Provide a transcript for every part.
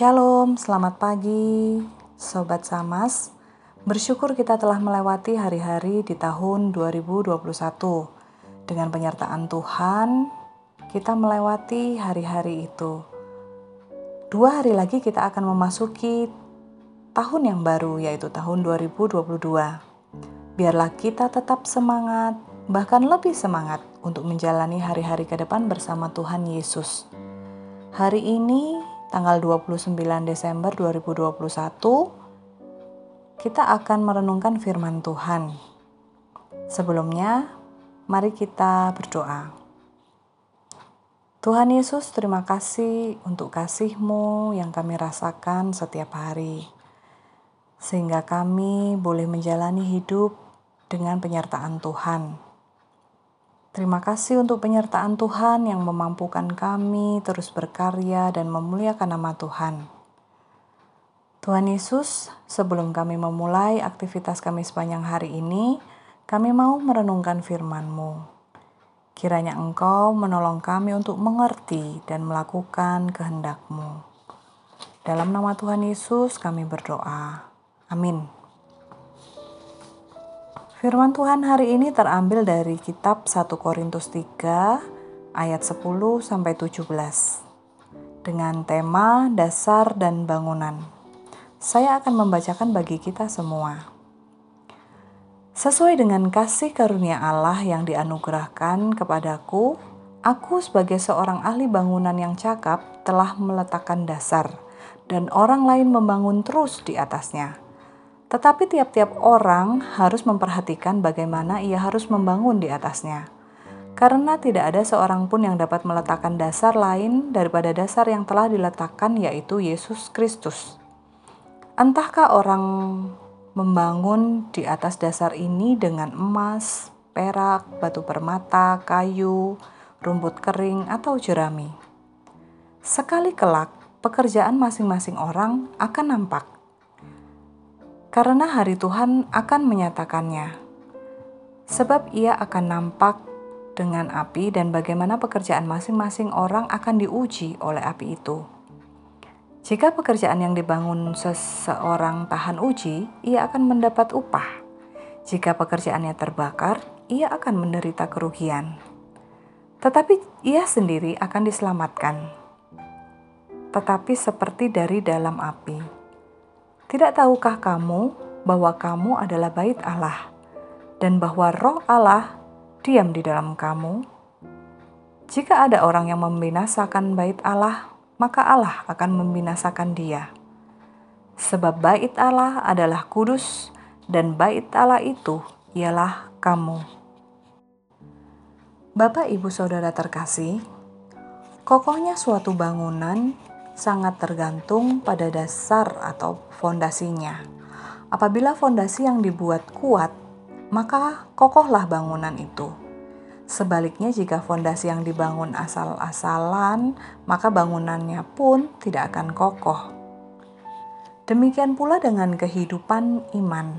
Shalom, selamat pagi, Sobat Samas. Bersyukur kita telah melewati hari-hari di tahun 2021. Dengan penyertaan Tuhan, kita melewati hari-hari itu. Dua hari lagi kita akan memasuki tahun yang baru, yaitu tahun 2022. Biarlah kita tetap semangat, bahkan lebih semangat untuk menjalani hari-hari ke depan bersama Tuhan Yesus. Hari ini tanggal 29 Desember 2021 kita akan merenungkan firman Tuhan. Sebelumnya, mari kita berdoa. Tuhan Yesus, terima kasih untuk kasih-Mu yang kami rasakan setiap hari. Sehingga kami boleh menjalani hidup dengan penyertaan Tuhan Terima kasih untuk penyertaan Tuhan yang memampukan kami terus berkarya dan memuliakan nama Tuhan. Tuhan Yesus, sebelum kami memulai aktivitas kami sepanjang hari ini, kami mau merenungkan firman-Mu. Kiranya Engkau menolong kami untuk mengerti dan melakukan kehendak-Mu. Dalam nama Tuhan Yesus kami berdoa. Amin. Firman Tuhan hari ini terambil dari kitab 1 Korintus 3 ayat 10 sampai 17 dengan tema dasar dan bangunan. Saya akan membacakan bagi kita semua. Sesuai dengan kasih karunia Allah yang dianugerahkan kepadaku, aku sebagai seorang ahli bangunan yang cakap telah meletakkan dasar dan orang lain membangun terus di atasnya. Tetapi tiap-tiap orang harus memperhatikan bagaimana ia harus membangun di atasnya. Karena tidak ada seorang pun yang dapat meletakkan dasar lain daripada dasar yang telah diletakkan yaitu Yesus Kristus. Entahkah orang membangun di atas dasar ini dengan emas, perak, batu permata, kayu, rumput kering, atau jerami. Sekali kelak, pekerjaan masing-masing orang akan nampak karena hari Tuhan akan menyatakannya. Sebab ia akan nampak dengan api dan bagaimana pekerjaan masing-masing orang akan diuji oleh api itu. Jika pekerjaan yang dibangun seseorang tahan uji, ia akan mendapat upah. Jika pekerjaannya terbakar, ia akan menderita kerugian. Tetapi ia sendiri akan diselamatkan. Tetapi seperti dari dalam api tidak tahukah kamu bahwa kamu adalah bait Allah dan bahwa roh Allah diam di dalam kamu? Jika ada orang yang membinasakan bait Allah, maka Allah akan membinasakan dia. Sebab bait Allah adalah kudus dan bait Allah itu ialah kamu. Bapak, Ibu, Saudara terkasih, kokohnya suatu bangunan sangat tergantung pada dasar atau fondasinya. Apabila fondasi yang dibuat kuat, maka kokohlah bangunan itu. Sebaliknya, jika fondasi yang dibangun asal-asalan, maka bangunannya pun tidak akan kokoh. Demikian pula dengan kehidupan iman.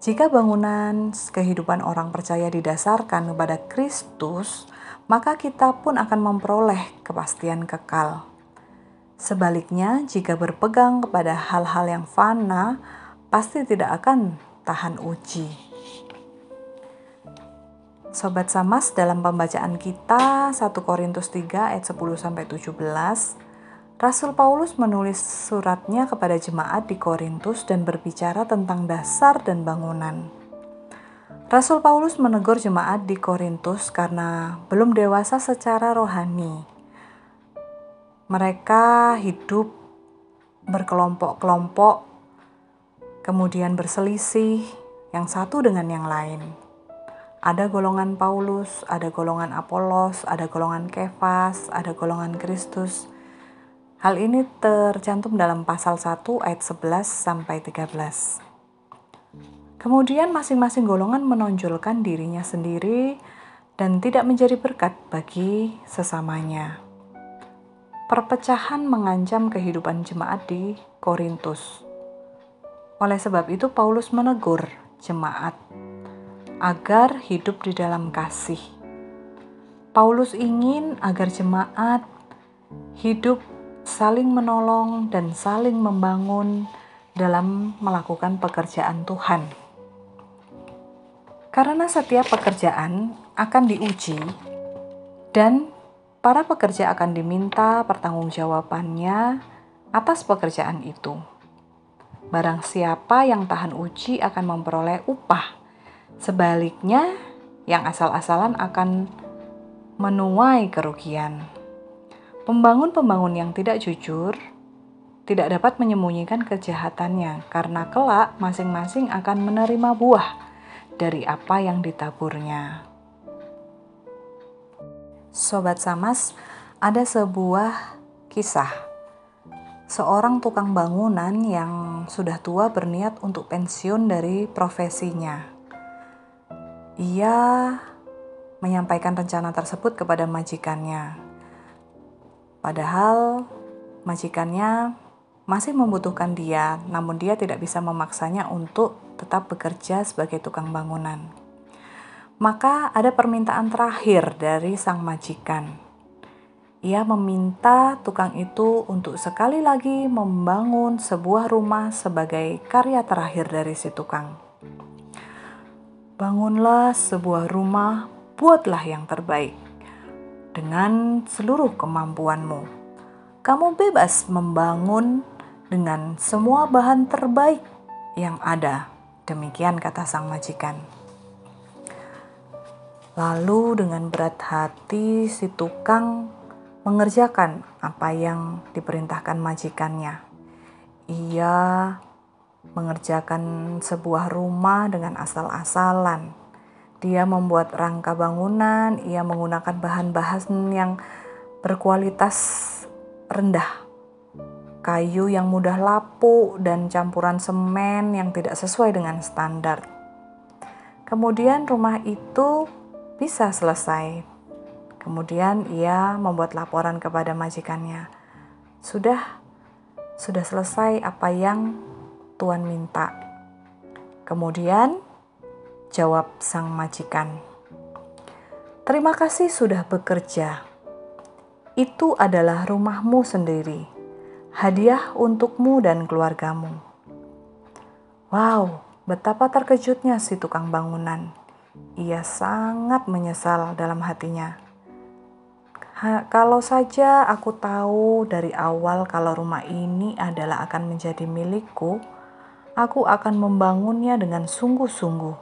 Jika bangunan kehidupan orang percaya didasarkan kepada Kristus, maka kita pun akan memperoleh kepastian kekal. Sebaliknya, jika berpegang kepada hal-hal yang fana, pasti tidak akan tahan uji. Sobat Samas, dalam pembacaan kita 1 Korintus 3 ayat 10 sampai 17, Rasul Paulus menulis suratnya kepada jemaat di Korintus dan berbicara tentang dasar dan bangunan. Rasul Paulus menegur jemaat di Korintus karena belum dewasa secara rohani mereka hidup berkelompok-kelompok, kemudian berselisih yang satu dengan yang lain. Ada golongan Paulus, ada golongan Apolos, ada golongan Kefas, ada golongan Kristus. Hal ini tercantum dalam pasal 1 ayat 11 sampai 13. Kemudian masing-masing golongan menonjolkan dirinya sendiri dan tidak menjadi berkat bagi sesamanya perpecahan mengancam kehidupan jemaat di Korintus. Oleh sebab itu, Paulus menegur jemaat agar hidup di dalam kasih. Paulus ingin agar jemaat hidup saling menolong dan saling membangun dalam melakukan pekerjaan Tuhan. Karena setiap pekerjaan akan diuji dan para pekerja akan diminta pertanggungjawabannya atas pekerjaan itu. Barang siapa yang tahan uji akan memperoleh upah. Sebaliknya, yang asal-asalan akan menuai kerugian. Pembangun-pembangun yang tidak jujur tidak dapat menyembunyikan kejahatannya karena kelak masing-masing akan menerima buah dari apa yang ditaburnya. Sobat Samas, ada sebuah kisah. Seorang tukang bangunan yang sudah tua berniat untuk pensiun dari profesinya. Ia menyampaikan rencana tersebut kepada majikannya. Padahal majikannya masih membutuhkan dia, namun dia tidak bisa memaksanya untuk tetap bekerja sebagai tukang bangunan. Maka ada permintaan terakhir dari sang majikan. Ia meminta tukang itu untuk sekali lagi membangun sebuah rumah sebagai karya terakhir dari si tukang. Bangunlah sebuah rumah, buatlah yang terbaik dengan seluruh kemampuanmu. Kamu bebas membangun dengan semua bahan terbaik yang ada. Demikian kata sang majikan. Lalu dengan berat hati si tukang mengerjakan apa yang diperintahkan majikannya. Ia mengerjakan sebuah rumah dengan asal-asalan. Dia membuat rangka bangunan, ia menggunakan bahan-bahan yang berkualitas rendah kayu yang mudah lapuk, dan campuran semen yang tidak sesuai dengan standar. Kemudian rumah itu bisa selesai. Kemudian ia membuat laporan kepada majikannya. Sudah sudah selesai apa yang tuan minta. Kemudian jawab sang majikan. Terima kasih sudah bekerja. Itu adalah rumahmu sendiri hadiah untukmu dan keluargamu. Wow, betapa terkejutnya si tukang bangunan. Ia sangat menyesal dalam hatinya. Ha, kalau saja aku tahu dari awal kalau rumah ini adalah akan menjadi milikku, aku akan membangunnya dengan sungguh-sungguh,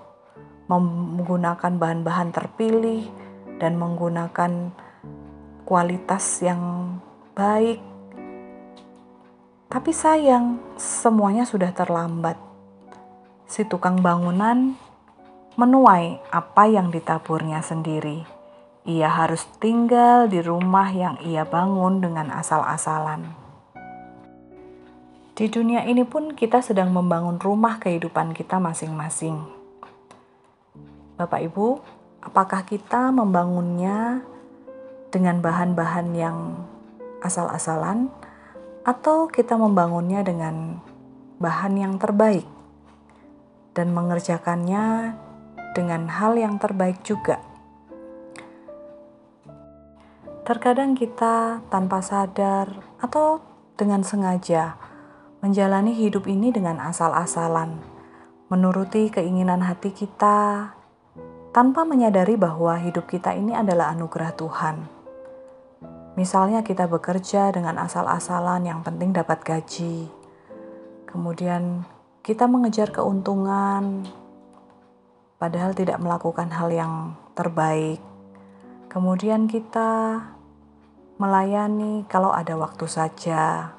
menggunakan bahan-bahan terpilih dan menggunakan kualitas yang baik tapi sayang, semuanya sudah terlambat. Si tukang bangunan menuai apa yang ditaburnya sendiri. Ia harus tinggal di rumah yang ia bangun dengan asal-asalan. Di dunia ini pun kita sedang membangun rumah kehidupan kita masing-masing. Bapak Ibu, apakah kita membangunnya dengan bahan-bahan yang asal-asalan atau kita membangunnya dengan bahan yang terbaik dan mengerjakannya dengan hal yang terbaik juga. Terkadang kita tanpa sadar atau dengan sengaja menjalani hidup ini dengan asal-asalan, menuruti keinginan hati kita tanpa menyadari bahwa hidup kita ini adalah anugerah Tuhan Misalnya kita bekerja dengan asal-asalan yang penting dapat gaji. Kemudian kita mengejar keuntungan padahal tidak melakukan hal yang terbaik. Kemudian kita melayani kalau ada waktu saja.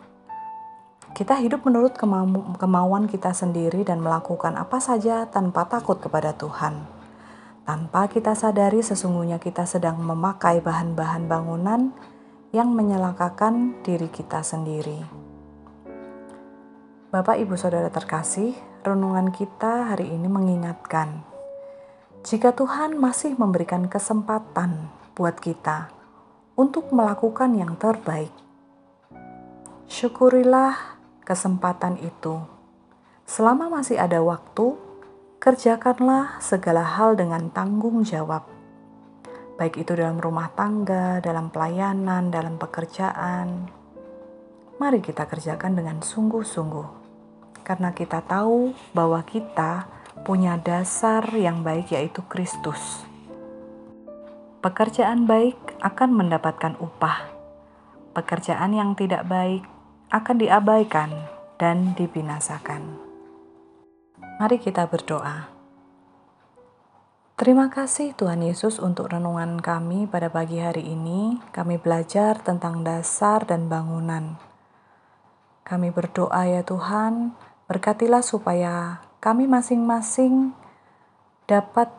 Kita hidup menurut kemau kemauan kita sendiri dan melakukan apa saja tanpa takut kepada Tuhan. Tanpa kita sadari sesungguhnya kita sedang memakai bahan-bahan bangunan yang menyelakakan diri kita sendiri. Bapak, ibu, saudara terkasih, renungan kita hari ini mengingatkan jika Tuhan masih memberikan kesempatan buat kita untuk melakukan yang terbaik, syukurilah kesempatan itu. Selama masih ada waktu, kerjakanlah segala hal dengan tanggung jawab baik itu dalam rumah tangga, dalam pelayanan, dalam pekerjaan. mari kita kerjakan dengan sungguh-sungguh, karena kita tahu bahwa kita punya dasar yang baik, yaitu Kristus. Pekerjaan baik akan mendapatkan upah, pekerjaan yang tidak baik akan diabaikan dan dibinasakan. Mari kita berdoa. Terima kasih Tuhan Yesus untuk renungan kami pada pagi hari ini. Kami belajar tentang dasar dan bangunan. Kami berdoa ya Tuhan, berkatilah supaya kami masing-masing dapat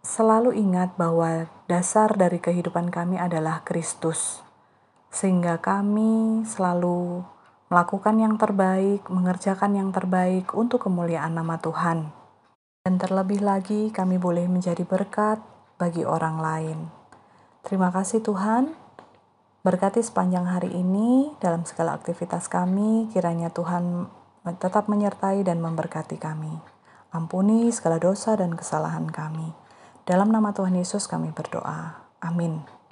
selalu ingat bahwa dasar dari kehidupan kami adalah Kristus, sehingga kami selalu melakukan yang terbaik, mengerjakan yang terbaik untuk kemuliaan nama Tuhan. Dan terlebih lagi, kami boleh menjadi berkat bagi orang lain. Terima kasih, Tuhan. Berkati sepanjang hari ini dalam segala aktivitas kami, kiranya Tuhan tetap menyertai dan memberkati kami. Ampuni segala dosa dan kesalahan kami. Dalam nama Tuhan Yesus, kami berdoa. Amin.